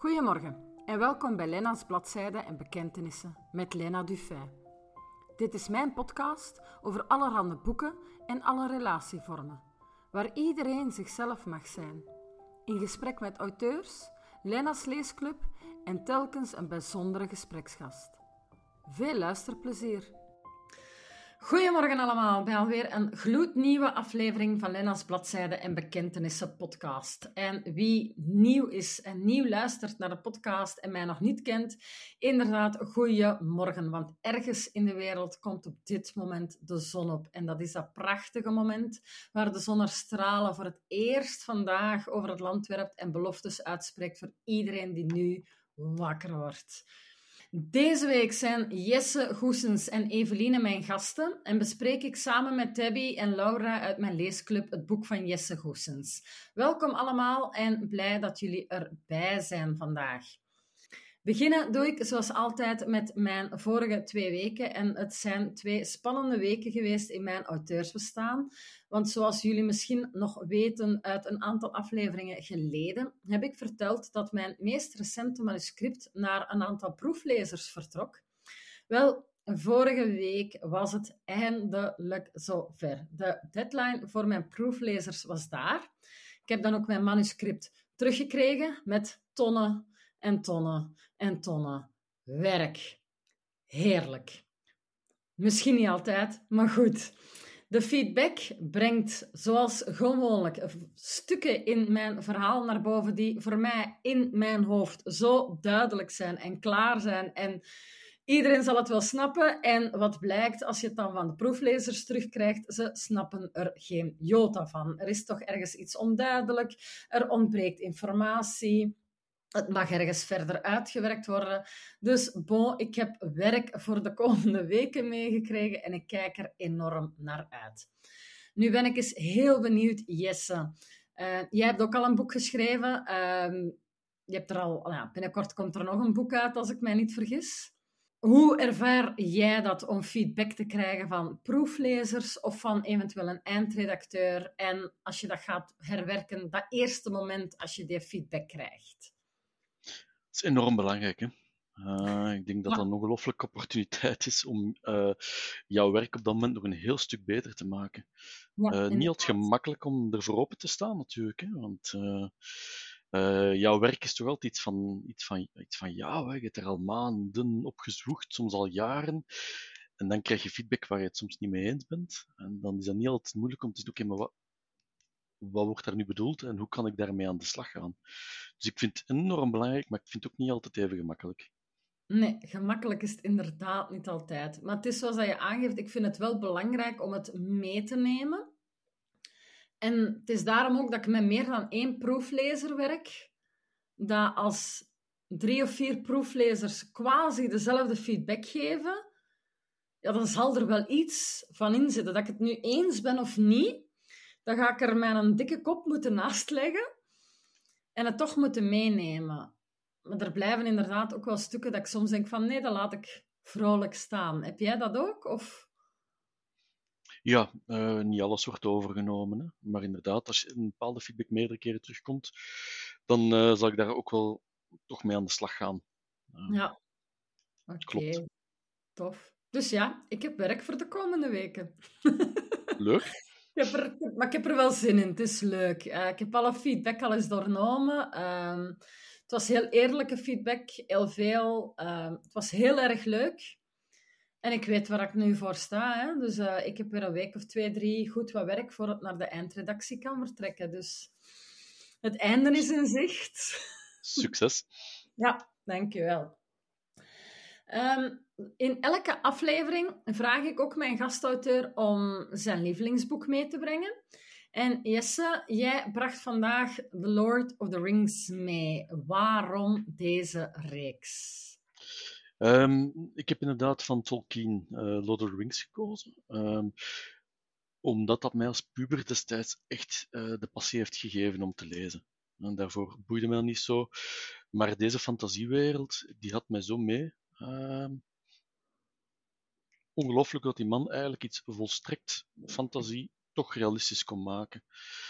Goedemorgen en welkom bij Lena's Bladzijden en Bekentenissen met Lena Dufay. Dit is mijn podcast over allerhande boeken en alle relatievormen, waar iedereen zichzelf mag zijn. In gesprek met auteurs, Lena's Leesclub en telkens een bijzondere gespreksgast. Veel luisterplezier! Goedemorgen allemaal bij alweer een gloednieuwe aflevering van Lena's Bladzijde en Bekentenissen podcast. En wie nieuw is en nieuw luistert naar de podcast en mij nog niet kent, inderdaad, goeiemorgen. Want ergens in de wereld komt op dit moment de zon op. En dat is dat prachtige moment waar de zon stralen voor het eerst vandaag over het land werpt en beloftes uitspreekt voor iedereen die nu wakker wordt. Deze week zijn Jesse Goesens en Eveline mijn gasten en bespreek ik samen met Debbie en Laura uit mijn leesclub het boek van Jesse Goesens. Welkom allemaal en blij dat jullie erbij zijn vandaag. Beginnen doe ik zoals altijd met mijn vorige twee weken. En het zijn twee spannende weken geweest in mijn auteursbestaan. Want zoals jullie misschien nog weten uit een aantal afleveringen geleden, heb ik verteld dat mijn meest recente manuscript naar een aantal proeflezers vertrok. Wel, vorige week was het eindelijk zover. De deadline voor mijn proeflezers was daar. Ik heb dan ook mijn manuscript teruggekregen met tonnen en tonnen en tonnen werk. Heerlijk. Misschien niet altijd, maar goed. De feedback brengt, zoals gewoonlijk, stukken in mijn verhaal naar boven die voor mij in mijn hoofd zo duidelijk zijn en klaar zijn. En iedereen zal het wel snappen. En wat blijkt, als je het dan van de proeflezers terugkrijgt, ze snappen er geen jota van. Er is toch ergens iets onduidelijk, er ontbreekt informatie. Het mag ergens verder uitgewerkt worden. Dus bon, ik heb werk voor de komende weken meegekregen en ik kijk er enorm naar uit. Nu ben ik eens heel benieuwd, Jesse. Uh, jij hebt ook al een boek geschreven. Uh, je hebt er al, nou, binnenkort komt er nog een boek uit, als ik mij niet vergis. Hoe ervaar jij dat om feedback te krijgen van proeflezers of van eventueel een eindredacteur? En als je dat gaat herwerken, dat eerste moment als je die feedback krijgt? Is enorm belangrijk. Hè? Uh, ik denk dat dat een ongelooflijke opportuniteit is om uh, jouw werk op dat moment nog een heel stuk beter te maken. Ja, uh, niet altijd gemakkelijk om ervoor open te staan, natuurlijk. Hè? Want jouw werk is toch altijd iets van, iets van, iets van ja, hè? je hebt er al maanden op gezwoegd, soms al jaren. En dan krijg je feedback waar je het soms niet mee eens bent. En dan is dat niet altijd moeilijk om te zeggen, oké, okay, maar wat, wat wordt daar nu bedoeld en hoe kan ik daarmee aan de slag gaan? Dus ik vind het enorm belangrijk, maar ik vind het ook niet altijd even gemakkelijk. Nee, gemakkelijk is het inderdaad niet altijd. Maar het is zoals dat je aangeeft, ik vind het wel belangrijk om het mee te nemen. En het is daarom ook dat ik met meer dan één proeflezer werk. Dat als drie of vier proeflezers quasi dezelfde feedback geven, ja, dan zal er wel iets van in zitten. Dat ik het nu eens ben of niet, dan ga ik er mijn dikke kop moeten naast leggen en het toch moeten meenemen. Maar er blijven inderdaad ook wel stukken dat ik soms denk van nee, dat laat ik vrolijk staan. Heb jij dat ook? Of... Ja, uh, niet alles wordt overgenomen. Hè. Maar inderdaad, als je een bepaalde feedback meerdere keren terugkomt, dan uh, zal ik daar ook wel toch mee aan de slag gaan. Uh, ja, oké. Okay. Tof. Dus ja, ik heb werk voor de komende weken. Leuk heb er, maar ik heb er wel zin in. Het is leuk. Uh, ik heb alle feedback al eens doornomen. Um, het was heel eerlijke feedback, heel veel. Um, het was heel erg leuk. En ik weet waar ik nu voor sta. Hè? Dus uh, ik heb weer een week of twee, drie goed wat werk voor het naar de eindredactie kan vertrekken. Dus het einde is in zicht. Succes. ja, dankjewel. Um, in elke aflevering vraag ik ook mijn gastauteur om zijn lievelingsboek mee te brengen. En Jesse, jij bracht vandaag The Lord of the Rings mee. Waarom deze reeks? Um, ik heb inderdaad van Tolkien uh, Lord of the Rings gekozen. Um, omdat dat mij als puber destijds echt uh, de passie heeft gegeven om te lezen. En daarvoor boeide mij niet zo. Maar deze fantasiewereld, die had mij zo mee. Uh, ongelooflijk dat die man eigenlijk iets volstrekt fantasie toch realistisch kon maken.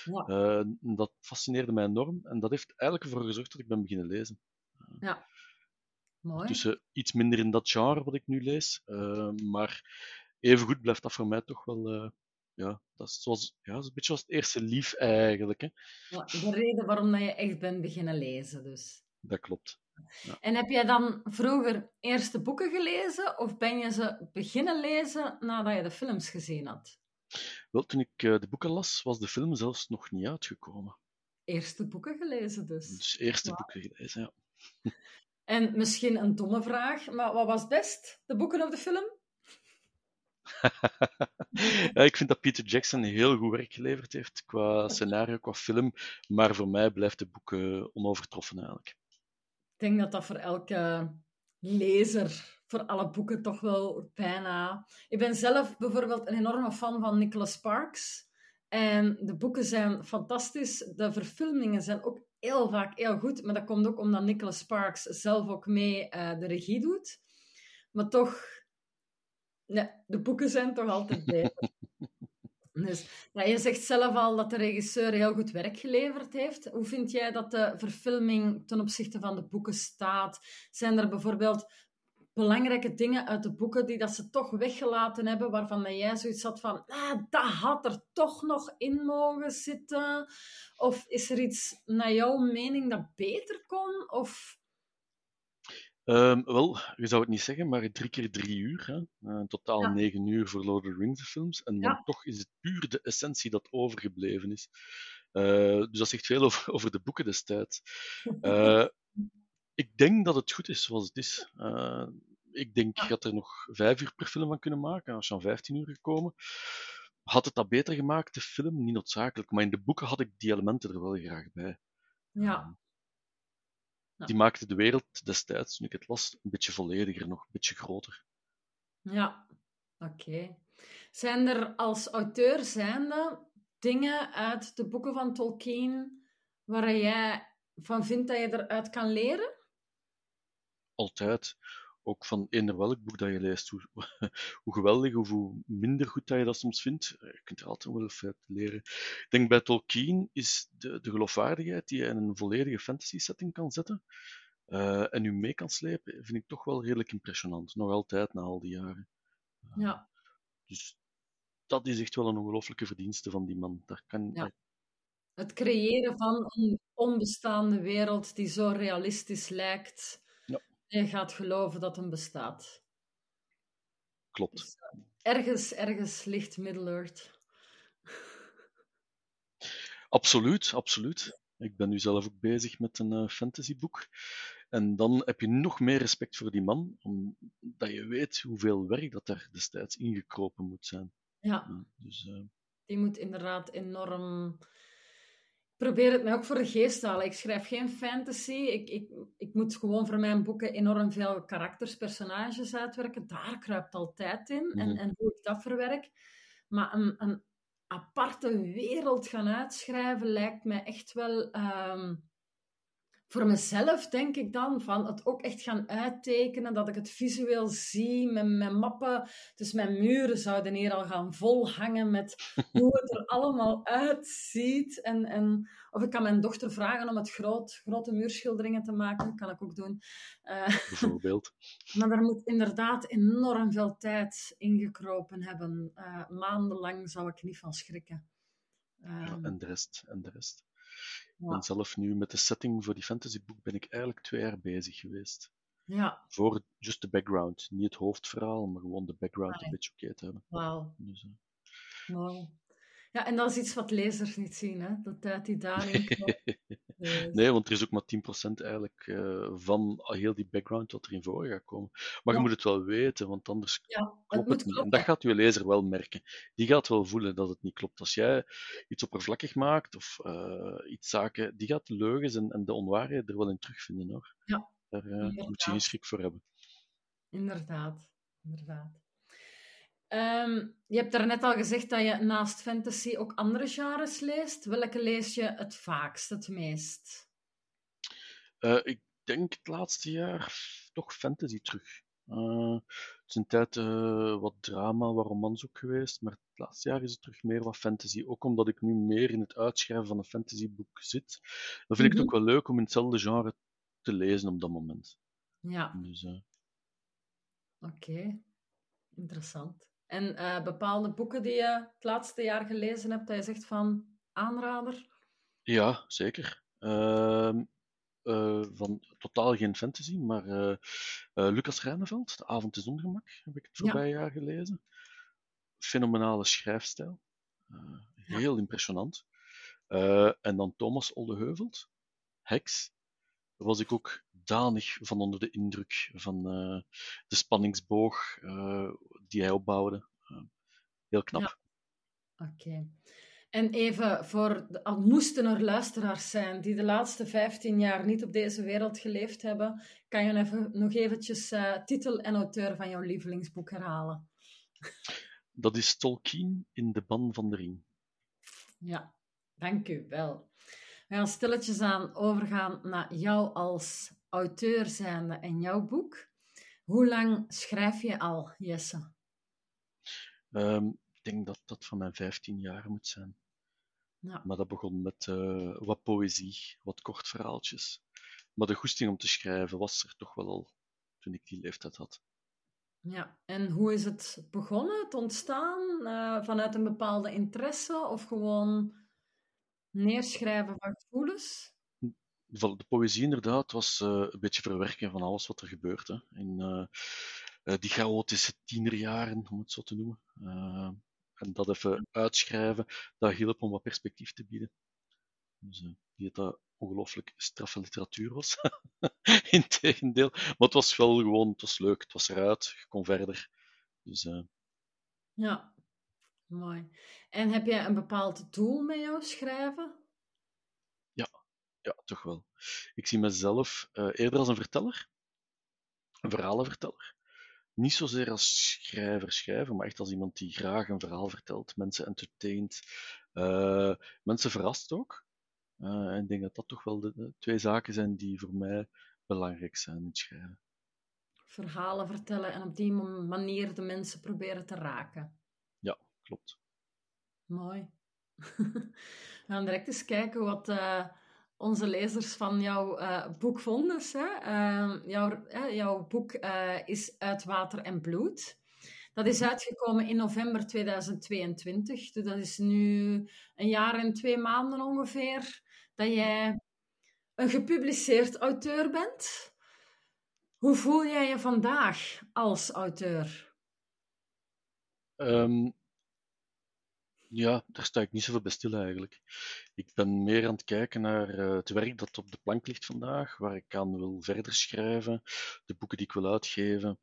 Ja. Uh, dat fascineerde mij enorm en dat heeft eigenlijk ervoor gezorgd dat ik ben beginnen lezen. Ja. Mooi. Tussen iets minder in dat genre wat ik nu lees, maar evengoed blijft dat voor mij toch wel ja, dat is, zoals, ja, dat is een beetje als het eerste lief eigenlijk. Hè. Ja, de reden waarom dat je echt bent beginnen lezen, dus. Dat klopt. Ja. En heb jij dan vroeger eerst de boeken gelezen of ben je ze beginnen lezen nadat je de films gezien had? Wel, toen ik uh, de boeken las, was de film zelfs nog niet uitgekomen. Eerste boeken gelezen dus? Dus eerste boeken gelezen, ja. En misschien een domme vraag, maar wat was best? De boeken of de film? ja, ik vind dat Peter Jackson heel goed werk geleverd heeft qua scenario, qua film. Maar voor mij blijft de boek onovertroffen eigenlijk. Ik denk dat dat voor elke lezer, voor alle boeken toch wel bijna. Ik ben zelf bijvoorbeeld een enorme fan van Nicholas Sparks. En de boeken zijn fantastisch. De verfilmingen zijn ook heel vaak heel goed. Maar dat komt ook omdat Nicholas Sparks zelf ook mee uh, de regie doet. Maar toch Nee, de boeken zijn toch altijd beter. Dus, ja, je zegt zelf al dat de regisseur heel goed werk geleverd heeft. Hoe vind jij dat de verfilming ten opzichte van de boeken staat? Zijn er bijvoorbeeld belangrijke dingen uit de boeken die dat ze toch weggelaten hebben, waarvan jij zoiets had van, ah, dat had er toch nog in mogen zitten? Of is er iets, naar jouw mening, dat beter kon? Of Um, wel, je zou het niet zeggen, maar drie keer drie uur. Hè? Uh, totaal ja. negen uur voor Lord of the Rings films. En dan toch is het puur de essentie dat overgebleven is. Uh, dus dat zegt veel over, over de boeken destijds. Uh, ik denk dat het goed is zoals het is. ik denk ja. dat er nog vijf uur per film van kunnen maken. Als je aan vijftien uur gekomen. Had het dat beter gemaakt, de film? Niet noodzakelijk. Maar in de boeken had ik die elementen er wel graag bij. Ja, die maakte de wereld destijds, toen ik het las, een beetje vollediger, nog een beetje groter. Ja, oké. Zijn er als auteur zijnde dingen uit de boeken van Tolkien waar jij van vindt dat je eruit kan leren? Altijd ook van eender welk boek dat je leest, hoe, hoe geweldig of hoe minder goed dat je dat soms vindt. Eh, je kunt er altijd wel veel leren. Ik denk bij Tolkien is de, de geloofwaardigheid die je in een volledige fantasy setting kan zetten uh, en u mee kan slepen, vind ik toch wel redelijk impressionant. Nog altijd na al die jaren. Ja. Dus dat is echt wel een ongelooflijke verdienste van die man. Daar kan, ja. Het creëren van een onbestaande wereld die zo realistisch lijkt je gaat geloven dat hem bestaat. Klopt. Dus, uh, ergens, ergens ligt Middle-earth. Absoluut, absoluut. Ik ben nu zelf ook bezig met een uh, fantasyboek. En dan heb je nog meer respect voor die man, omdat je weet hoeveel werk dat er destijds ingekropen moet zijn. Ja. ja dus, uh... Die moet inderdaad enorm probeer het mij ook voor de geest te halen. Ik schrijf geen fantasy. Ik, ik, ik moet gewoon voor mijn boeken enorm veel karakters, personages uitwerken. Daar kruipt altijd in. en, mhm. en hoe ik dat verwerk. Maar een, een aparte wereld gaan uitschrijven lijkt mij echt wel... Ehm, voor mezelf denk ik dan van het ook echt gaan uittekenen, dat ik het visueel zie met mijn mappen. Dus mijn muren zouden hier al gaan volhangen met hoe het er allemaal uitziet. En, en, of ik kan mijn dochter vragen om het groot, grote muurschilderingen te maken. Dat kan ik ook doen. Uh, Bijvoorbeeld. maar daar moet inderdaad enorm veel tijd ingekropen hebben. Uh, maandenlang zou ik niet van schrikken. ja, ehm, en de rest. En de rest. Ik ben zelf nu met de setting voor die fantasyboek ben ik eigenlijk twee jaar bezig geweest. Ja. Voor just de background. Niet het hoofdverhaal, maar gewoon de background een beetje oké te hebben. Wauw. Dus, uh... Ja, en dat is iets wat lezers niet zien, hè? Dat tijd die daarin dus- Nee, want er is ook maar 10% eigenlijk uh, van heel die background wat erin voor gaat komen. Maar je moet het wel weten, want anders ja, klopt het, niet. En dat gaat je lezer wel merken. Die gaat wel voelen dat het niet klopt. Als jij iets oppervlakkig maakt of uh, iets zaken, die gaat de leugens en, en, de onwaarheid er wel in terugvinden hoor. Ja. Daar uh, moet je geen schrik voor hebben. Inderdaad, inderdaad. Um, je hebt daarnet al gezegd dat je naast fantasy ook andere genres leest. Welke lees je het vaakst, het meest? Uh, ik denk het laatste jaar toch fantasy terug. Uh, het is een tijd uh, wat drama, wat romans ook geweest, maar het laatste jaar is het terug meer wat fantasy. Ook omdat ik nu meer in het uitschrijven van een fantasyboek zit. Dan vind mm -hmm. ik het mhm. ook wel leuk om in hetzelfde genre te lezen op dat moment. Ja. Dus. Oké, interessant. En uh, bepaalde boeken die je het laatste jaar gelezen hebt, dat je zegt van aanrader? Ja, zeker. Uh, van totaal geen fantasy, maar Lucas Rijneveld, De Avond is Ongemak, heb ik het voorbije ja. jaar gelezen. Fenomenale schrijfstijl. heel ja. impressionant. en dan Thomas Oldeheuvelt, Heks. Daar was ik ook danig van onder de indruk van de spanningsboog die hij opbouwde. heel knap. Ja. Oké. En even voor, de, al moesten er luisteraars zijn die de laatste 15 jaar niet op deze wereld geleefd hebben, kan je even, nog eventjes uh, titel en auteur van jouw lievelingsboek herhalen? Dat is Tolkien in de Ban van de Ring. Ja, dank u wel. We gaan stilletjes aan overgaan naar jou als auteur zijnde en jouw boek. Hoe lang schrijf je al, Jesse? Um, ik denk dat dat van mijn 15 jaar moet zijn. Ja. Maar dat begon met uh, wat poëzie, wat kort verhaaltjes. Maar de goesting om te schrijven was er toch wel al toen ik die leeftijd had. Ja, en hoe is het begonnen, het ontstaan? Uh, vanuit een bepaalde interesse of gewoon neerschrijven van gevoelens? De poëzie inderdaad was uh, een beetje verwerken van alles wat er gebeurt. Hè. In die chaotische tienerjaren, om het zo te noemen. En dat even uitschrijven, dat hielp om wat perspectief te bieden. Dus, niet dat ongelooflijk straffe literatuur was. Integendeel. Maar het was wel gewoon, het was leuk, het was eruit, je kon verder. Dus. Ja, mooi. En heb jij een bepaald doel met jouw schrijven? Ja, toch wel. Ik zie mezelf uh, eerder als een verteller, een verhalenverteller niet zozeer als schrijver schrijven, maar echt als iemand die graag een verhaal vertelt, mensen entertaint, uh, mensen verrast ook. Uh, en ik denk dat dat toch wel de, de, twee zaken zijn die voor mij belangrijk zijn in het schrijven. Verhalen vertellen en op die manier de mensen proberen te raken. Ja, klopt. Mooi. We gaan direct eens kijken wat, uh, onze lezers van jouw uh, boek vonden. Hè? Uh, jouw, uh, jouw boek eh, is Uit Water en Bloed. Dat is uitgekomen in november 2022. Dus dat is nu een jaar en twee maanden ongeveer dat jij een gepubliceerd auteur bent. Hoe voel jij je vandaag als auteur? Um, ja, daar sta ik niet zoveel bij stil eigenlijk. Ik ben meer aan het kijken naar uh, het werk dat op de plank ligt vandaag, waar ik aan wil verder schrijven, de boeken die ik wil uitgeven.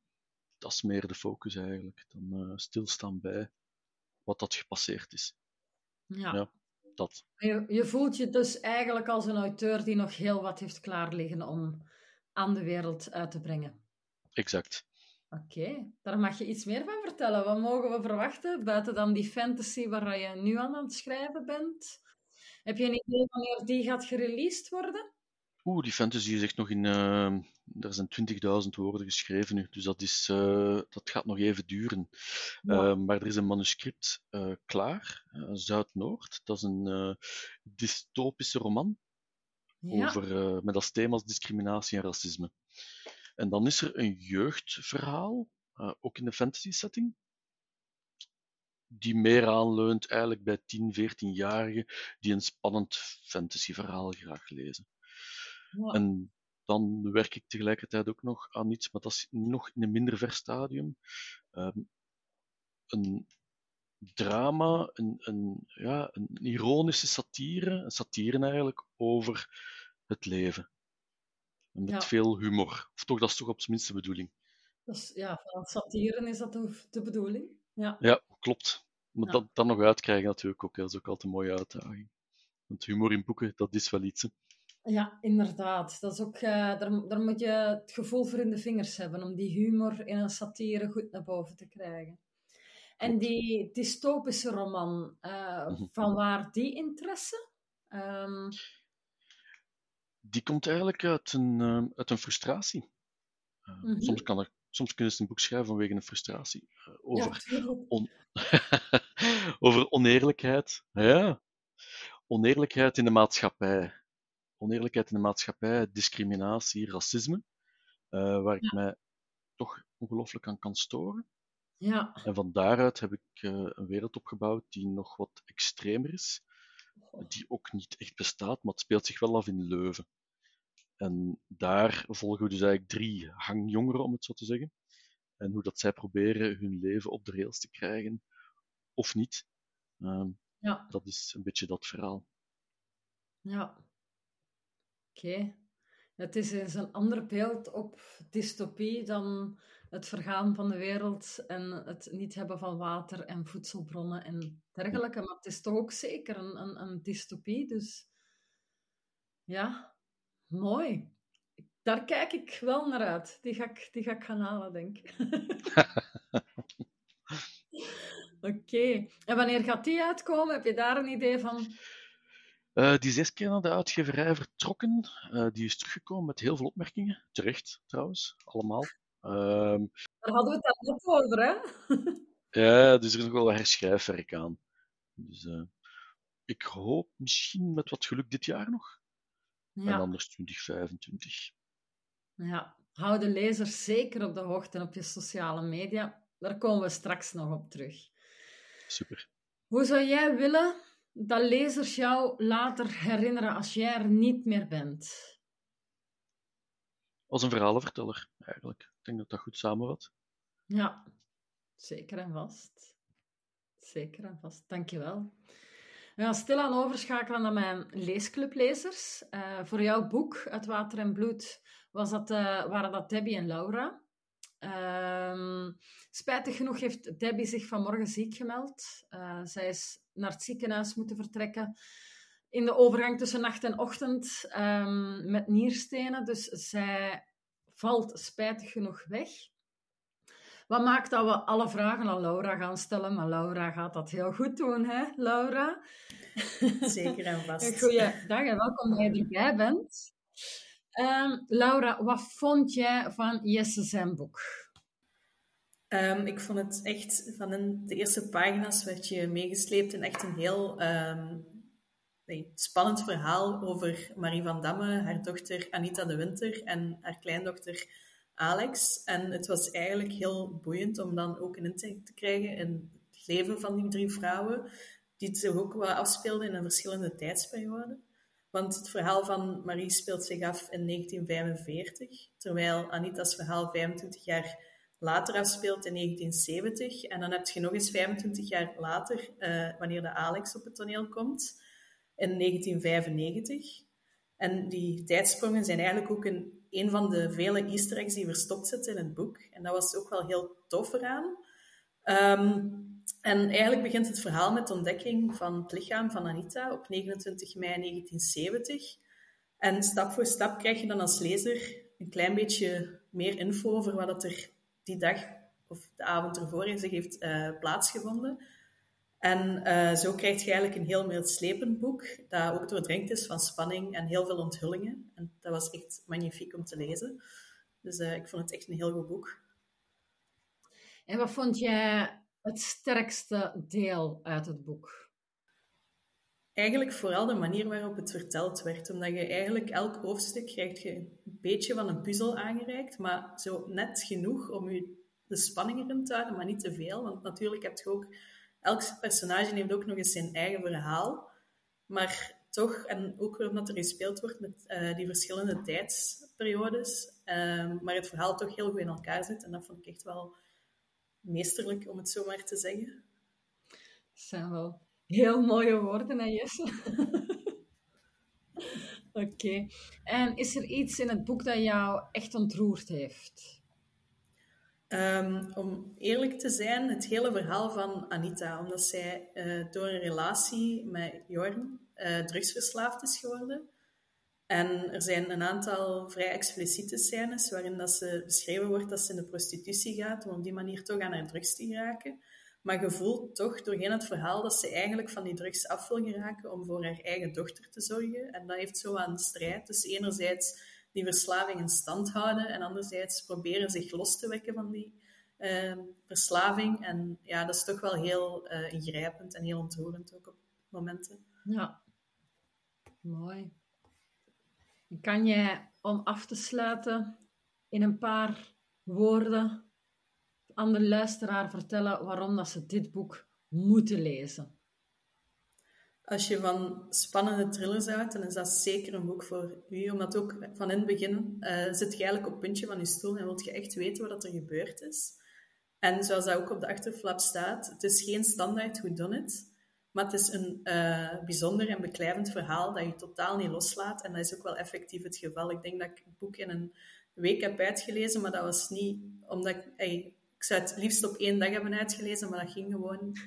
Dat is meer de focus eigenlijk, dan uh, stilstaan bij wat dat gepasseerd is. Ja. ja dat. Je, je, voelt je dus eigenlijk als een auteur die nog heel wat heeft klaar liggen om aan de wereld uit te brengen. Exact. Oké, okay, daar mag je iets meer van vertellen. Wat mogen we verwachten buiten dan die fantasy waar je nu aan aan het schrijven bent? Heb je een idee wanneer die gaat gereleased worden? Oeh, die fantasy is echt nog in. Uh, er zijn 20.000 woorden geschreven nu, dus dat, is, uh, dat gaat nog even duren. Ja. Uh, maar er is een manuscript klaar, Zuid-Noord. Dat is een dystopische roman ja. over, met als thema's discriminatie en racisme. En dan is er een jeugdverhaal, uh, ook in de fantasy setting, die meer aanleunt eigenlijk bij 10, 14-jarigen die een spannend fantasyverhaal graag lezen. Ja. En dan werk ik tegelijkertijd ook nog aan iets, maar dat is nog in een minder ver stadium. Um, een drama, een, een, ja, een ironische satire, een satire eigenlijk over het leven. Met ja. veel humor. Of toch, dat is toch op zijn minste de bedoeling. Dus, ja, van satire is dat de bedoeling. Ja, ja klopt. Maar ja. dat dan nog uitkrijgen natuurlijk ook, dat is ook altijd een mooie uitdaging. Want humor in boeken, dat is wel iets. Hè. Ja, inderdaad. Dat is ook, uh, daar, daar moet je het gevoel voor in de vingers hebben om die humor in een satire goed naar boven te krijgen. En die dystopische roman, uh, van waar die interesse? Um, die komt eigenlijk uit een, uh, uit een frustratie. Uh, mm-hmm. soms, kan er, soms kunnen ze een boek schrijven vanwege een frustratie. Uh, over, ja, on over oneerlijkheid. Ja. Oneerlijkheid in de maatschappij. oneerlijkheid in de maatschappij, discriminatie, racisme, uh, waar ik mij toch ongelooflijk aan kan storen. Ja. En van daaruit heb ik uh, een wereld opgebouwd die nog wat extremer is, die ook niet echt bestaat, maar het speelt zich wel af in Leuven. En daar volgen we dus eigenlijk drie hangjongeren, om het zo te zeggen. En hoe dat zij proberen hun leven op de rails te krijgen, of niet. Uh, ja. Dat is een beetje dat verhaal. Ja. Oké. Het is eens een ander beeld op dystopie dan het vergaan van de wereld en het niet hebben van water en voedselbronnen en dergelijke. Maar het is toch ook zeker een, een, een dystopie. Dus ja, mooi. Daar kijk ik wel naar uit. Die ga ik, die ga ik gaan halen, denk ik. Oké. En wanneer gaat die uitkomen? Heb je daar een idee van? Uh, die eerst keer naar de uitgeverij vertrokken. Uh, die is teruggekomen met heel veel opmerkingen. Terecht, trouwens. Allemaal. Uh, Daar hadden we het al net over, hè? ja, dus er is nog wel herschrijfwerk aan. Dus uh, ik hoop misschien met wat geluk dit jaar nog. Ja. En anders 2025. Ja, hou de lezers zeker op de hoogte op je sociale media. Daar komen we straks nog op terug. Super. Hoe zou jij willen dat lezers jou later herinneren als jij er niet meer bent? Als een verhalenverteller, eigenlijk. Ik denk dat dat goed samenvat. Ja, zeker en vast. Zeker en vast. Dankjewel. We gaan stilaan overschakelen naar mijn leesclublezers. Uh, voor jouw boek, Uit Water en Bloed, was dat, uh, waren dat Debbie en Laura. Uh, spijtig genoeg heeft Debbie zich vanmorgen ziek gemeld. Uh, zij is naar het ziekenhuis moeten vertrekken in de overgang tussen nacht en ochtend um, met nierstenen. Dus zij valt spijtig genoeg weg. Wat maakt dat we alle vragen aan Laura gaan stellen? Maar Laura gaat dat heel goed doen, hè, Laura? Zeker en vast. Goeiedag en welkom dat je erbij bent. Um, Laura, wat vond jij van Jesse zijn boek? Um, ik vond het echt, van in de eerste pagina's werd je meegesleept in echt een heel um, nee, spannend verhaal over Marie van Damme, haar dochter Anita de Winter en haar kleindochter Alex. En het was eigenlijk heel boeiend om dan ook een inzicht te krijgen in het leven van die drie vrouwen, die zich ook wel afspeelden in een verschillende tijdsperioden. Want het verhaal van Marie speelt zich af in 1945, terwijl Anita's verhaal 25 jaar later afspeelt in 1970. En dan heb je nog eens 25 jaar later, uh, wanneer de Alex op het toneel komt, in 1995. En die tijdsprongen zijn eigenlijk ook een, een van de vele easter eggs die verstopt zitten in het boek. En dat was ook wel heel tof eraan. Um, en eigenlijk begint het verhaal met de ontdekking van het lichaam van Anita op 29 mei 1970. En stap voor stap krijg je dan als lezer een klein beetje meer info over wat er die dag of de avond ervoor in zich heeft uh, plaatsgevonden. En uh, zo krijg je eigenlijk een heel meeslepend boek, dat ook doordrenkt is van spanning en heel veel onthullingen. En dat was echt magnifiek om te lezen. Dus uh, ik vond het echt een heel goed boek. En wat vond jij het sterkste deel uit het boek? Eigenlijk vooral de manier waarop het verteld werd. Omdat je eigenlijk elk hoofdstuk krijgt je een beetje van een puzzel aangereikt, maar zo net genoeg om je de spanning erin te houden, maar niet te veel. Want natuurlijk heb je ook... Elk personage heeft ook nog eens zijn eigen verhaal. Maar toch, en ook omdat er gespeeld wordt met uh, die verschillende tijdsperiodes, uh, maar het verhaal toch heel goed in elkaar zit. En dat vond ik echt wel meesterlijk, om het zo maar te zeggen. Dat zijn wel heel mooie woorden, hè Jesse? Oké. En is er iets in het boek dat jou echt ontroerd heeft? Um, om eerlijk te zijn, het hele verhaal van Anita. Omdat zij uh, door een relatie met Jorn uh, drugsverslaafd is geworden. En er zijn een aantal vrij expliciete scènes waarin dat ze beschreven wordt dat ze in de prostitutie gaat om op die manier toch aan haar drugs te geraken. Maar je voelt toch doorheen het verhaal dat ze eigenlijk van die drugs af wil geraken om voor haar eigen dochter te zorgen. En dat heeft zo aan strijd. Dus enerzijds die verslaving in stand houden en anderzijds proberen zich los te wekken van die uh, verslaving. En ja, dat is toch wel heel uh, ingrijpend en heel ontroerend ook op momenten. Ja, mooi. Kan jij, om af te sluiten, in een paar woorden aan de luisteraar vertellen waarom dat ze dit boek moeten lezen? Als je van spannende thrillers houdt, dan is dat zeker een boek voor u. Omdat ook van in het begin uh, zit je eigenlijk op het puntje van je stoel en wilt je echt weten wat er gebeurd is. En zoals dat ook op de achterflap staat, het is geen standaard who done it. Maar het is een uh, bijzonder en beklijvend verhaal dat je totaal niet loslaat. En dat is ook wel effectief het geval. Ik denk dat ik het boek in een week heb uitgelezen, maar dat was niet omdat ik... ik zou het liefst op één dag hebben uitgelezen, maar dat ging gewoon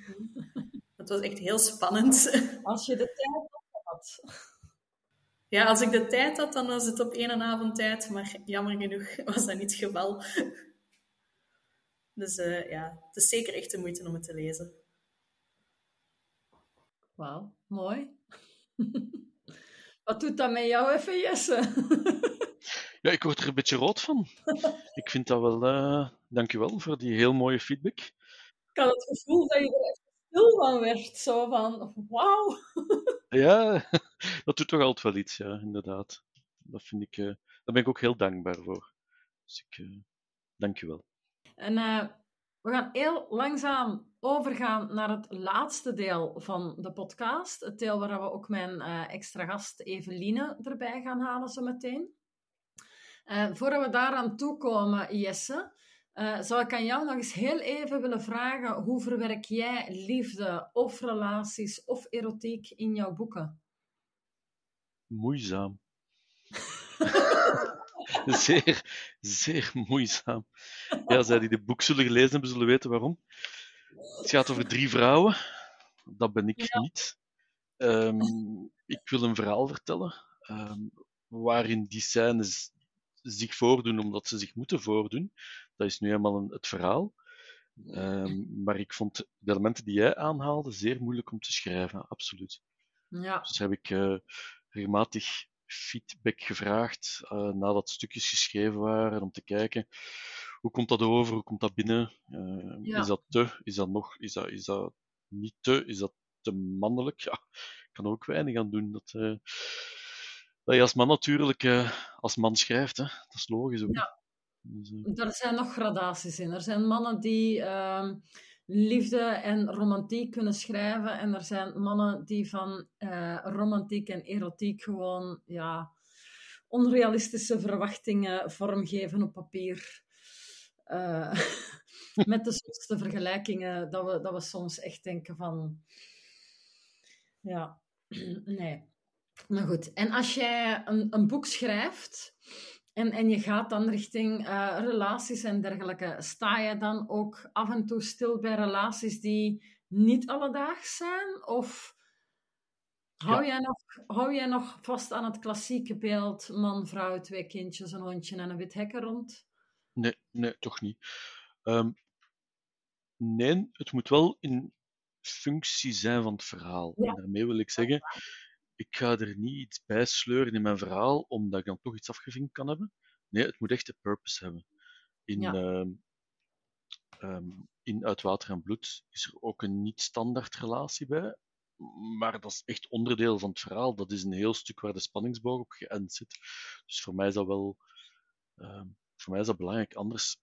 Het was echt heel spannend. Als je de tijd had. Ja, als ik de tijd had, dan was het op één avond tijd. Maar jammer genoeg was dat niet het geval. Dus uh, ja, het is zeker echt de moeite om het te lezen. Wauw, mooi. Wat doet dat met jou even, Jesse? ja, ik word er een beetje rood van. Ik vind dat wel... Uh, dankjewel voor die heel mooie feedback. Ik had het gevoel dat je er echt stil van werd. Zo van, wauw. Ja, dat doet toch altijd wel iets, ja, inderdaad. Dat vind ik... Uh, daar ben ik ook heel dankbaar voor. Dus ik... Uh, dankjewel. En uh, we gaan heel langzaam overgaan naar het laatste deel van de podcast. Het deel waar we ook mijn extra gast Eveline erbij gaan halen zo meteen. Voordat we daaraan toekomen, Jesse, uh, zou ik aan jou nog eens heel even willen vragen: hoe verwerk jij liefde of relaties of erotiek in jouw boeken? Moeizaam. zeer, zeer moeizaam. Ja, zij die de boek zullen gelezen hebben, zullen weten waarom. Het gaat over drie vrouwen. Dat ben ik niet. Um, ik wil een verhaal vertellen um, waarin die scènes zich voordoen omdat ze zich moeten voordoen. Dat is nu helemaal een, het verhaal. Um, maar ik vond de elementen die jij aanhaalde zeer moeilijk om te schrijven, absoluut. Ja. Dus heb ik uh, regelmatig feedback gevraagd uh, nadat stukjes geschreven waren, om te kijken hoe komt dat over, hoe komt dat binnen? Uh, ja. Is dat te? Is dat nog? Is dat, is dat niet te? Is dat te mannelijk? Ja, ik kan er ook weinig aan doen. Dat, uh, dat je als man natuurlijk als man schrijft, hè? dat is logisch ook. Ja. Dus, er zijn nog gradaties in. Er zijn mannen die uh, liefde en romantiek kunnen schrijven. En er zijn mannen die van uh, romantiek en erotiek gewoon ja, onrealistische verwachtingen vormgeven op papier. Uh, met de zotste vergelijkingen, dat we, dat we soms echt denken van... Ja, nee. Maar goed, en als jij een, een boek schrijft en, en je gaat dan richting uh, relaties en dergelijke, sta je dan ook af en toe stil bij relaties die niet alledaags zijn? Of hou, jij nog, hou jij nog vast aan het klassieke beeld man, vrouw, twee kindjes, een hondje en een wit hekken rond? Nee, nee toch niet. Um, nee, het moet wel in functie zijn van het verhaal. Ja. En daarmee wil ik zeggen, ik ga er niet iets bij sleuren in mijn verhaal, omdat ik dan toch iets afgevinkt kan hebben. Nee, het moet echt een purpose hebben. In, ja. uh, um, in Uit Water en Bloed is er ook een niet-standaard relatie bij. Maar dat is echt onderdeel van het verhaal. Dat is een heel stuk waar de spanningsboog op geënt zit. Dus voor mij is dat wel uh, voor mij is dat belangrijk. Anders,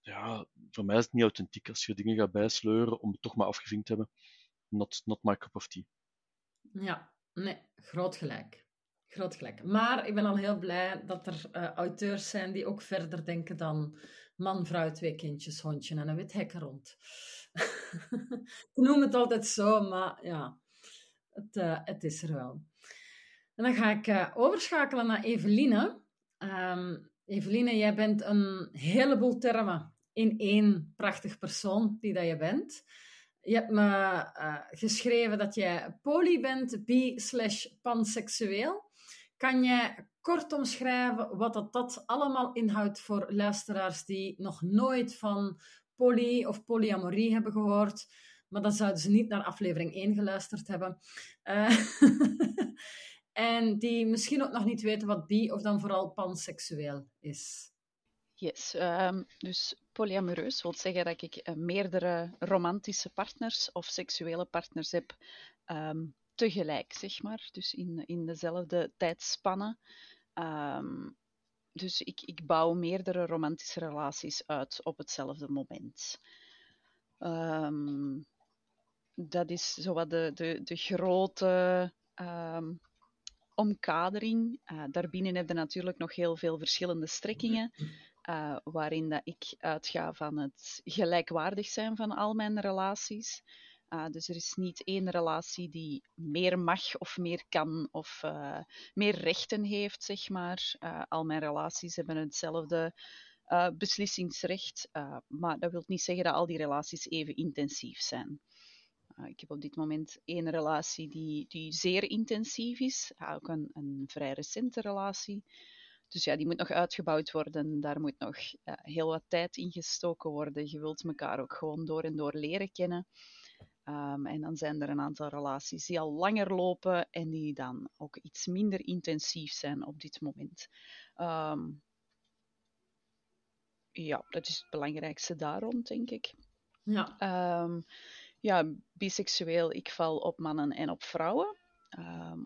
ja, voor mij is het niet authentiek als je dingen gaat bijsleuren om het toch maar afgevinkt te hebben. Not, not my cup of tea. Ja, Nee, groot gelijk. Groot gelijk. Maar ik ben al heel blij dat er uh, auteurs zijn die ook verder denken dan man, vrouw, twee kindjes, hondje en een wit hek rond. ik noem het altijd zo, maar ja, het, uh, het is er wel. En dan ga ik uh, overschakelen naar Eveline. Um, Eveline, jij bent een heleboel termen in één prachtig persoon die dat je bent. Je hebt me uh, geschreven dat jij poly bent, bi slash panseksueel. Kan jij kort omschrijven wat dat, dat allemaal inhoudt voor luisteraars die nog nooit van poly of polyamorie hebben gehoord? Maar dan zouden ze niet naar aflevering 1 geluisterd hebben. Uh, en die misschien ook nog niet weten wat bi of dan vooral panseksueel is. Yes, um, dus polyamoreus wil zeggen dat ik uh, meerdere romantische partners of seksuele partners heb um, tegelijk, zeg maar. Dus in, in dezelfde tijdspanne. Ehm, dus ik, ik bouw meerdere romantische relaties uit op hetzelfde moment. Dat is zowat de, de, de grote omkadering. Uh, daarbinnen heb je natuurlijk nog heel veel verschillende strekkingen, uh, waarin dat ik uitga van het gelijkwaardig zijn van al mijn relaties. Uh, dus er is niet één relatie die meer mag of meer kan of uh, meer rechten heeft, zeg maar. Al mijn relaties hebben hetzelfde beslissingsrecht, maar dat wil niet zeggen dat al die relaties even intensief zijn. ik heb op dit moment één relatie die, die zeer intensief is, ook een, een vrij recente relatie. Dus ja, die moet nog uitgebouwd worden. Daar moet nog heel wat tijd in gestoken worden. Je wilt elkaar ook gewoon door en door leren kennen. Um, en dan zijn er een aantal relaties die al langer lopen en die dan ook iets minder intensief zijn op dit moment. Um, ja, dat is het belangrijkste daarom, denk ik. Ja. Um, ja, biseksueel, ik val op mannen en op vrouwen.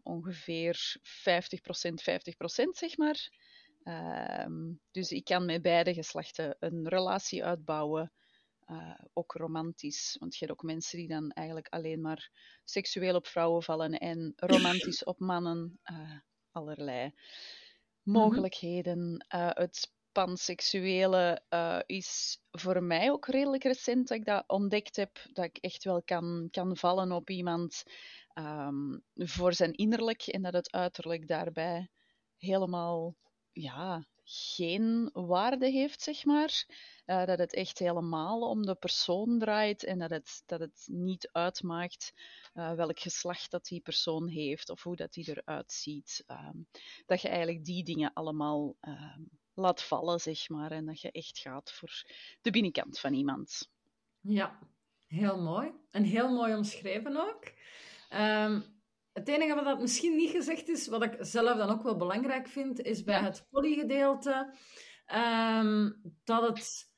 ongeveer 50%, 50%, zeg maar. Dus ik kan met beide geslachten een relatie uitbouwen uh, ook romantisch. Want je hebt ook mensen die dan eigenlijk alleen maar seksueel op vrouwen vallen en romantisch op mannen. Uh, allerlei mogelijkheden. Uh, het panseksuele is voor mij ook redelijk recent dat ik dat ontdekt heb. Dat ik echt wel kan, kan vallen op iemand um, voor zijn innerlijk en dat het uiterlijk daarbij helemaal ja, geen waarde heeft, zeg maar. Uh, dat het echt helemaal om de persoon draait en dat het, dat het niet uitmaakt uh, welk geslacht dat die persoon heeft of hoe dat die eruit ziet. Um, dat je eigenlijk die dingen allemaal um, laat vallen, zeg maar, en dat je echt gaat voor de binnenkant van iemand. Ja, heel mooi. En heel mooi omschreven ook. Um, het enige wat dat misschien niet gezegd is, wat ik zelf dan ook wel belangrijk vind, is bij het polygedeelte um, dat het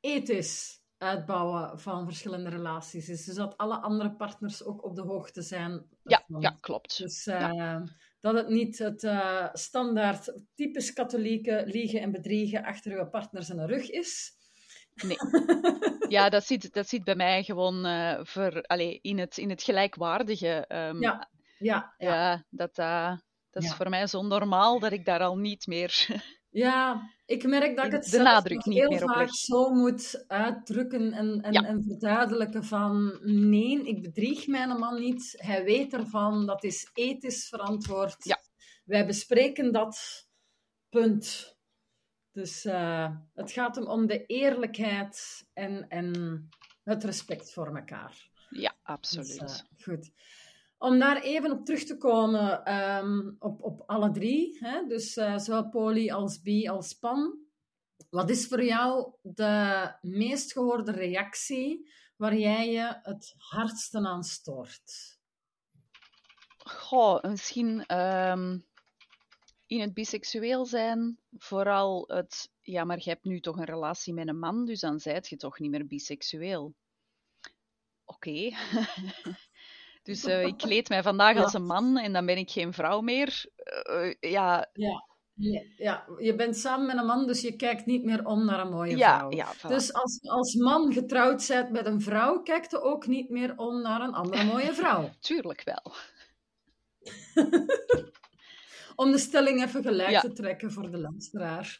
ethisch uitbouwen van verschillende relaties is. Dus dat alle andere partners ook op de hoogte zijn. Ja, ja klopt. Dus uh, dat het niet het uh, standaard typisch katholieke liegen en bedriegen achter uw partner zijn rug is. Nee. Ja, dat zit, dat zit bij mij gewoon uh, voor, allez, in, het, in het gelijkwaardige. Um, ja. Ja, ja. ja dat, uh, dat is voor mij zo normaal dat ik daar al niet meer. Ja, ik merk dat ik het de nadruk niet heel meer vaak zo moet uitdrukken en, en, en verduidelijken van nee, ik bedrieg mijn man niet. Hij weet ervan, dat is ethisch verantwoord. Ja. Wij bespreken dat, punt. Dus uh, het gaat hem om de eerlijkheid en, en het respect voor elkaar. Ja, absoluut. Dus, uh, goed. Om daar even op terug te komen, um, op, op alle drie, hè? dus uh, zowel poly als bi als pan. Wat is voor jou de meest gehoorde reactie waar jij je het hardste aan stoort? Goh, misschien um, in het biseksueel zijn, vooral het, ja, maar je hebt nu toch een relatie met een man, dus dan zijt je toch niet meer biseksueel. Oké. Dus uh, ik kleed mij vandaag als een man en dan ben ik geen vrouw meer. Uh, ja. ja. Ja, je bent samen met een man, dus je kijkt niet meer om naar een mooie vrouw. Ja, Dus als, als man getrouwd bent met een vrouw, kijkt je ook niet meer om naar een andere mooie vrouw. Tuurlijk wel. om de stelling even gelijk te trekken voor de luisteraar.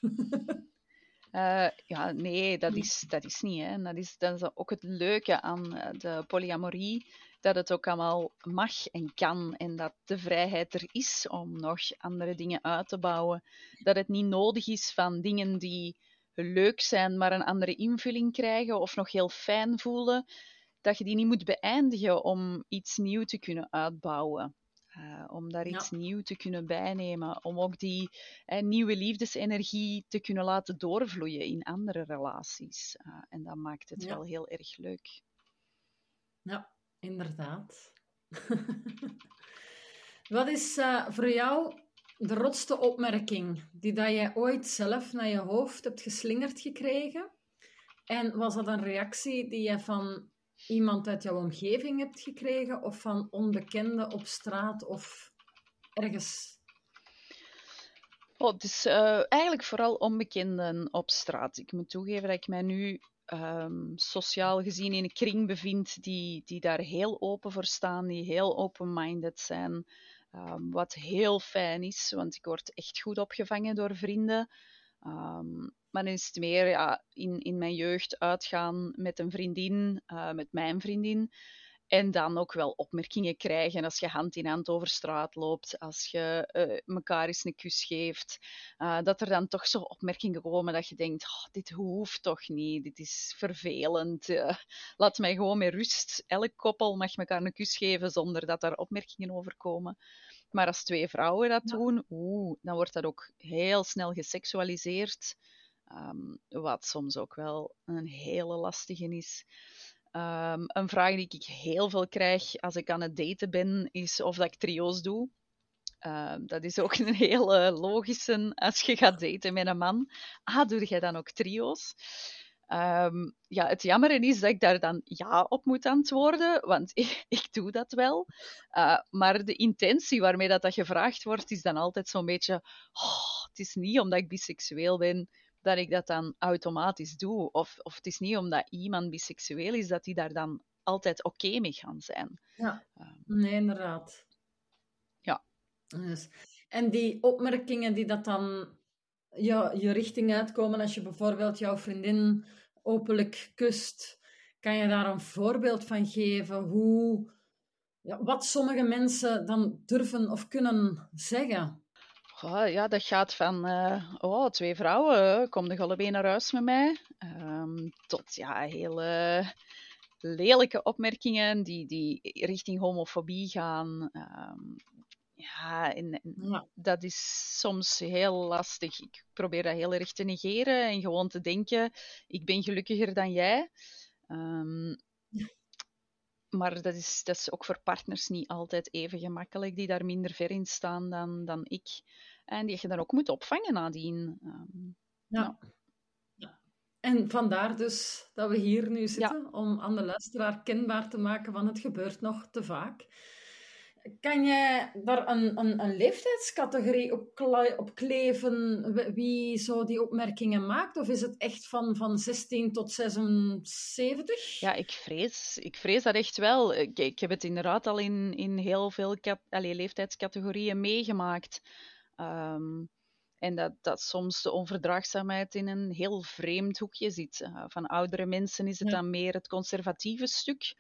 Uh, ja, nee, dat is, dat is niet. Hè. Dat, is, dat is ook het leuke aan de polyamorie dat het ook allemaal mag en kan en dat de vrijheid er is om nog andere dingen uit te bouwen. Dat het niet nodig is van dingen die leuk zijn, maar een andere invulling krijgen of nog heel fijn voelen, dat je die niet moet beëindigen om iets nieuw te kunnen uitbouwen. Uh, om daar iets ja. nieuw te kunnen bijnemen, om ook die uh, nieuwe liefdesenergie te kunnen laten doorvloeien in andere relaties. Uh, en dat maakt het ja. wel heel erg leuk. Ja, Inderdaad. Wat is uh, voor jou de rotste opmerking die dat jij ooit zelf naar je hoofd hebt geslingerd gekregen? En was dat een reactie die je van iemand uit jouw omgeving hebt gekregen of van onbekenden op straat of ergens? Oh, is uh, eigenlijk vooral onbekenden op straat. Ik moet toegeven dat ik mij nu um, sociaal gezien in een kring bevind die, die daar heel open voor staan, die heel open-minded zijn. Um, wat heel fijn is, want ik word echt goed opgevangen door vrienden. Um, maar dan is het meer ja, in, in mijn jeugd uitgaan met een vriendin, uh, met mijn vriendin. En dan ook wel opmerkingen krijgen als je hand in hand over straat loopt, als je uh, elkaar eens een kus geeft. Uh, dat er dan toch zo opmerkingen komen dat je denkt, oh, dit hoeft toch niet, dit is vervelend. Uh, laat mij gewoon met rust. Elk koppel mag elkaar een kus geven zonder dat er opmerkingen over komen. Maar als twee vrouwen dat doen, oeh, dan wordt dat ook heel snel geseksualiseerd. Um, wat soms ook wel een hele lastige is. Um, een vraag die ik heel veel krijg als ik aan het daten ben, is of dat ik trio's doe. Uh, dat is ook een hele logische als je gaat daten met een man. Ah, doe jij dan ook trio's? Um, ja, het jammer is dat ik daar dan ja op moet antwoorden, want ik, ik doe dat wel. Uh, maar de intentie waarmee dat, dat gevraagd wordt, is dan altijd zo'n beetje: oh, het is niet omdat ik biseksueel ben dat ik dat dan automatisch doe. Of, of het is niet omdat iemand biseksueel is dat die daar dan altijd oké mee gaan zijn. Ja, um, nee, inderdaad. Ja. Dus, en die opmerkingen die dat dan ja, je richting uitkomen als je bijvoorbeeld jouw vriendin openlijk kust, kan je daar een voorbeeld van geven hoe, ja, wat sommige mensen dan durven of kunnen zeggen? Ja, dat gaat van uh, oh, twee vrouwen, kom de allebei naar huis met mij, um, tot ja, hele lelijke opmerkingen die, die richting homofobie gaan. Um, ja, en, ja, dat is soms heel lastig. Ik probeer dat heel erg te negeren en gewoon te denken: ik ben gelukkiger dan jij. Um, maar dat is, dat is ook voor partners niet altijd even gemakkelijk, die daar minder ver in staan dan, dan ik. En die je dan ook moet opvangen nadien. Um, ja. ja. En vandaar dus dat we hier nu zitten, om aan de luisteraar kenbaar te maken van het gebeurt nog te vaak. Kan jij daar een, een, een leeftijdscategorie op, op, kleven wie zo die opmerkingen maakt? Of is het echt van, van 16 tot 76? Ja, ik vrees, ik vrees dat echt wel. Ik, ik heb het inderdaad al in, in heel veel leeftijdscategorieën meegemaakt. Um, en dat, dat soms de onverdraagzaamheid in een heel vreemd hoekje zit. Uh, van oudere mensen is het dan meer het conservatieve stuk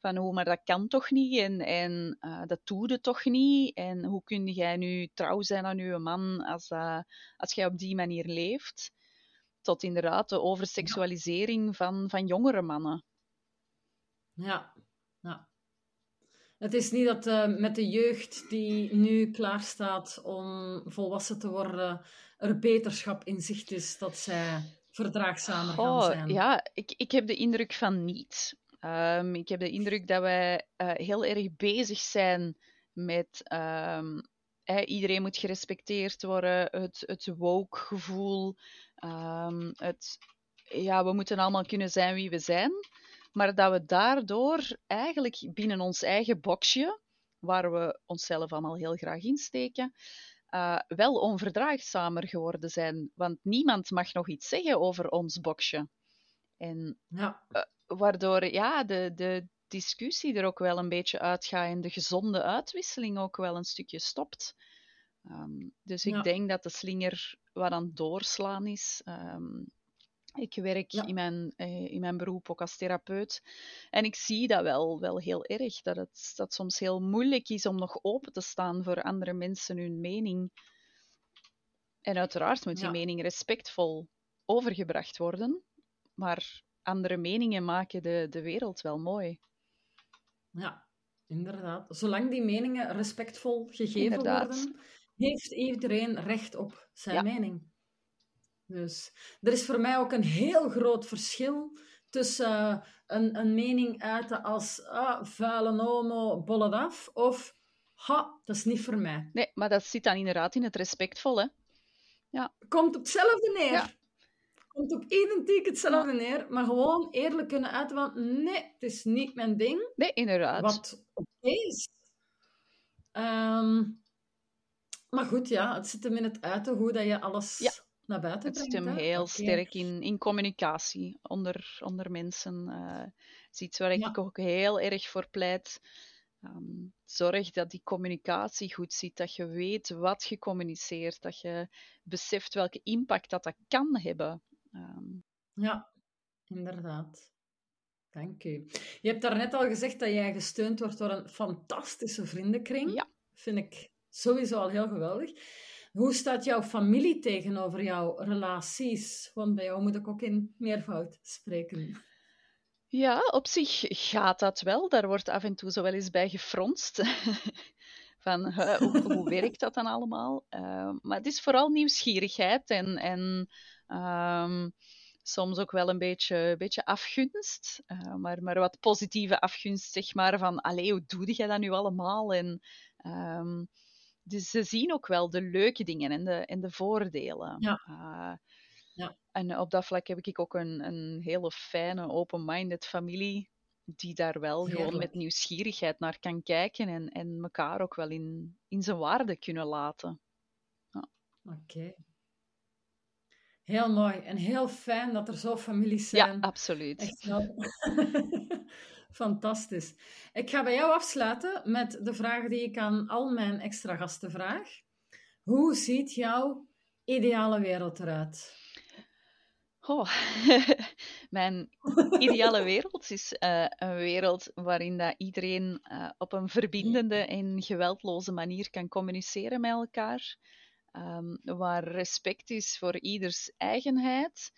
van hoe, maar dat kan toch niet en, en uh, dat doe je toch niet. En hoe kun jij nu trouw zijn aan je man als, uh, als jij op die manier leeft? Tot inderdaad de overseksualisering ja. van, van jongere mannen. Ja, ja. Het is niet dat uh, met de jeugd die nu klaar staat om volwassen te worden, er beterschap in zicht is dat zij verdraagzamer gaan oh, zijn. Ja, ik, ik heb de indruk van niet. Um, ik heb de indruk dat wij uh, heel erg bezig zijn met um, iedereen moet gerespecteerd worden, het, het woke-gevoel, um, het, ja, we moeten allemaal kunnen zijn wie we zijn, maar dat we daardoor eigenlijk binnen ons eigen boxje, waar we onszelf allemaal heel graag insteken, uh, wel onverdraagzamer geworden zijn. Want niemand mag nog iets zeggen over ons boxje. En ja. Uh, waardoor ja, de, de discussie er ook wel een beetje uitgaat en de gezonde uitwisseling ook wel een stukje stopt. Um, dus ik denk dat de slinger wat aan het doorslaan is. Um, ik werk in, mijn, eh, in mijn beroep ook als therapeut. En ik zie dat wel, wel heel erg. Dat het dat soms heel moeilijk is om nog open te staan voor andere mensen hun mening. En uiteraard moet die mening respectvol overgebracht worden. Maar andere meningen maken de, de wereld wel mooi. Ja, inderdaad. Zolang die meningen respectvol gegeven worden, heeft iedereen recht op zijn mening. Dus er is voor mij ook een heel groot verschil tussen uh, een, een mening uiten als ah, vuile homo, bollet af, of ha, dat is niet voor mij. Nee, maar dat zit dan inderdaad in het respectvol, hè? Ja. Komt op hetzelfde neer. Ja komt op identiek hetzelfde neer, maar gewoon eerlijk kunnen uiten van nee, het is niet mijn ding. Nee, inderdaad. Wat oké is. Um, Maar goed, ja, het zit hem in het uiten hoe dat je alles ja. naar buiten brengt. Het zit hem heel sterk in, in communicatie onder, onder mensen. Uh, is iets waar ik ook heel erg voor pleit. Um, zorg dat die communicatie goed zit, dat je weet wat je communiceert, dat je beseft welke impact dat, dat kan hebben. Um, ja, inderdaad. Dank u. Je hebt daarnet al gezegd dat jij gesteund wordt door een fantastische vriendenkring. Ja. Vind ik sowieso al heel geweldig. Hoe staat jouw familie tegenover jouw relaties? Want bij jou moet ik ook in meervoud spreken. Ja, op zich gaat dat wel. Daar wordt af en toe zo wel eens bij gefronst. Van hoe, hoe, werkt dat dan allemaal? Uh, maar het is vooral nieuwsgierigheid en, en um, soms ook wel een beetje, beetje afgunst. Uh, maar, maar wat positieve afgunst, zeg maar. Van, allee, hoe doe jij dat nu allemaal? En um, dus ze zien ook wel de leuke dingen en de, en de voordelen. Ja. Uh, ja. En op dat vlak heb ik ook een, een hele fijne, open-minded familie die daar wel gewoon met nieuwsgierigheid naar kan kijken en, en elkaar ook wel in, in zijn waarde kunnen laten. Ja. Oké. Heel mooi en heel fijn dat er zo families zijn. Ja, absoluut. Echt wel. Fantastisch. Ik ga bij jou afsluiten met de vraag die ik aan al mijn extra gasten vraag. Hoe ziet jouw ideale wereld eruit? Oh, mijn ideale wereld is uh, een wereld waarin dat iedereen uh, op een verbindende en geweldloze manier kan communiceren met elkaar. Um, waar respect is voor ieders eigenheid.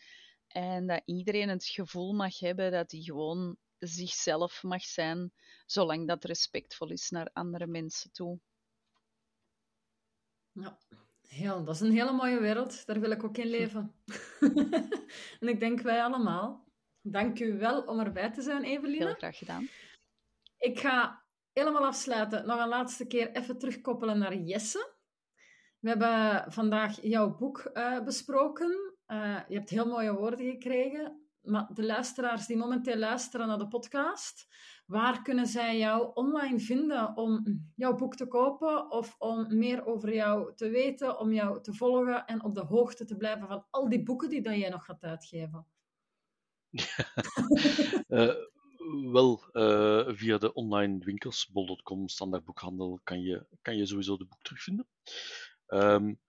En dat iedereen het gevoel mag hebben dat hij gewoon zichzelf mag zijn, zolang dat respectvol is naar andere mensen toe. Ja, heel, dat is een hele mooie wereld. Daar wil ik ook in leven. en ik denk wij allemaal. Dank u wel om erbij te zijn, Eveline. Heel graag gedaan. Ik ga helemaal afsluiten. Nog een laatste keer even terugkoppelen naar Jesse. We hebben vandaag jouw boek uh, besproken. Uh, je hebt heel mooie woorden gekregen. Maar de luisteraars die momenteel luisteren naar de podcast, waar kunnen zij jou online vinden om jouw boek te kopen of om meer over jou te weten, om jou te volgen en op de hoogte te blijven van al die boeken die dat jij nog gaat uitgeven? uh, wel, via de online winkels, bol.com, standaardboekhandel, kan je, kan je sowieso de boek terugvinden. Um,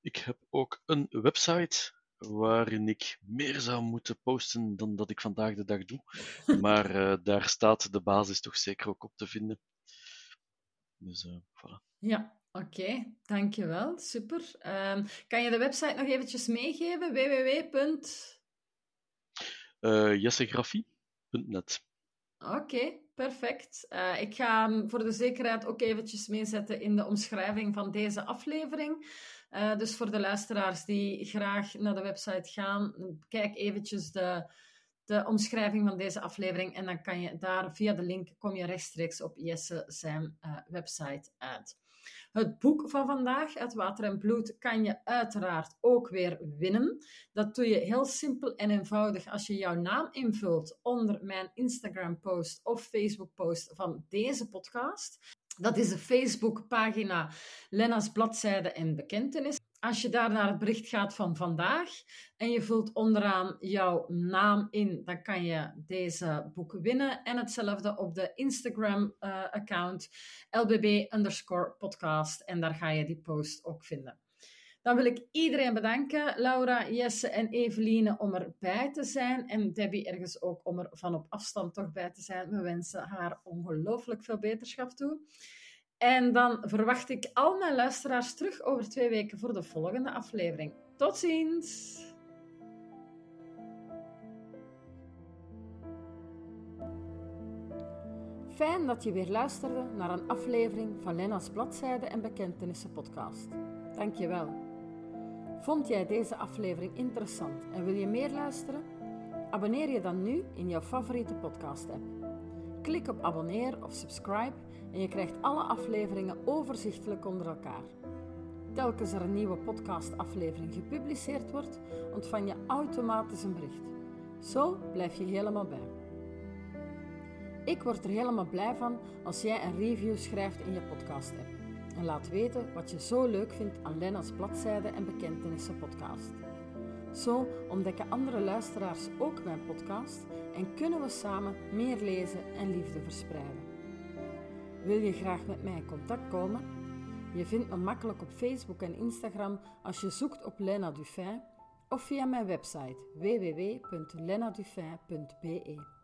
ik heb ook een website waarin ik meer zou moeten posten dan dat ik vandaag de dag doe. Maar uh, daar staat de basis toch zeker ook op te vinden. Dus uh, voilà. Ja, oké. Okay. Dankjewel. Super. Um, kan je de website nog eventjes meegeven? www. Uh, jessegrafie.net Oké, okay, perfect. Uh, ik ga voor de zekerheid ook eventjes meezetten in de omschrijving van deze aflevering. Uh, dus voor de luisteraars die graag naar de website gaan, kijk eventjes de, de omschrijving van deze aflevering en dan kan je daar via de link kom je rechtstreeks op Jesse zijn uh, website uit. Het boek van vandaag, Het Water en Bloed, kan je uiteraard ook weer winnen. Dat doe je heel simpel en eenvoudig als je jouw naam invult onder mijn Instagram-post of Facebook-post van deze podcast. Dat is de Facebookpagina Lenna's Bladzijde en Bekentenis. Als je daar naar het bericht gaat van vandaag en je vult onderaan jouw naam in, dan kan je deze boek winnen. En hetzelfde op de Instagram-account uh, LBB underscore podcast. En daar ga je die post ook vinden. Dan wil ik iedereen bedanken, Laura, Jesse en Eveline, om erbij te zijn. En Debbie ergens ook om er van op afstand toch bij te zijn. We wensen haar ongelooflijk veel beterschap toe. En dan verwacht ik al mijn luisteraars terug over twee weken voor de volgende aflevering. Tot ziens! Fijn dat je weer luisterde naar een aflevering van Lena's Bladzijde en Bekentenissen podcast. Dank je wel. Vond jij deze aflevering interessant en wil je meer luisteren? Abonneer je dan nu in jouw favoriete podcast-app. Klik op abonneer of subscribe en je krijgt alle afleveringen overzichtelijk onder elkaar. Telkens er een nieuwe podcast-aflevering gepubliceerd wordt, ontvang je automatisch een bericht. Zo blijf je helemaal bij. Ik word er helemaal blij van als jij een review schrijft in je podcast-app. En laat weten wat je zo leuk vindt aan Lena's Bladzijde en Bekentenissen podcast. Zo ontdekken andere luisteraars ook mijn podcast en kunnen we samen meer lezen en liefde verspreiden. Wil je graag met mij in contact komen? Je vindt me makkelijk op Facebook en Instagram als je zoekt op Lena Dufin of via mijn website www.lenadufin.be.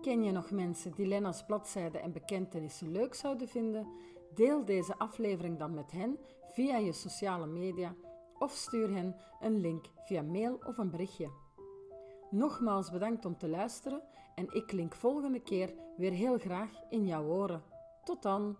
Ken je nog mensen die Lena's bladzijden en bekentenissen leuk zouden vinden? Deel deze aflevering dan met hen via je sociale media of stuur hen een link via mail of een berichtje. Nogmaals bedankt om te luisteren en ik klink volgende keer weer heel graag in jouw oren. Tot dan!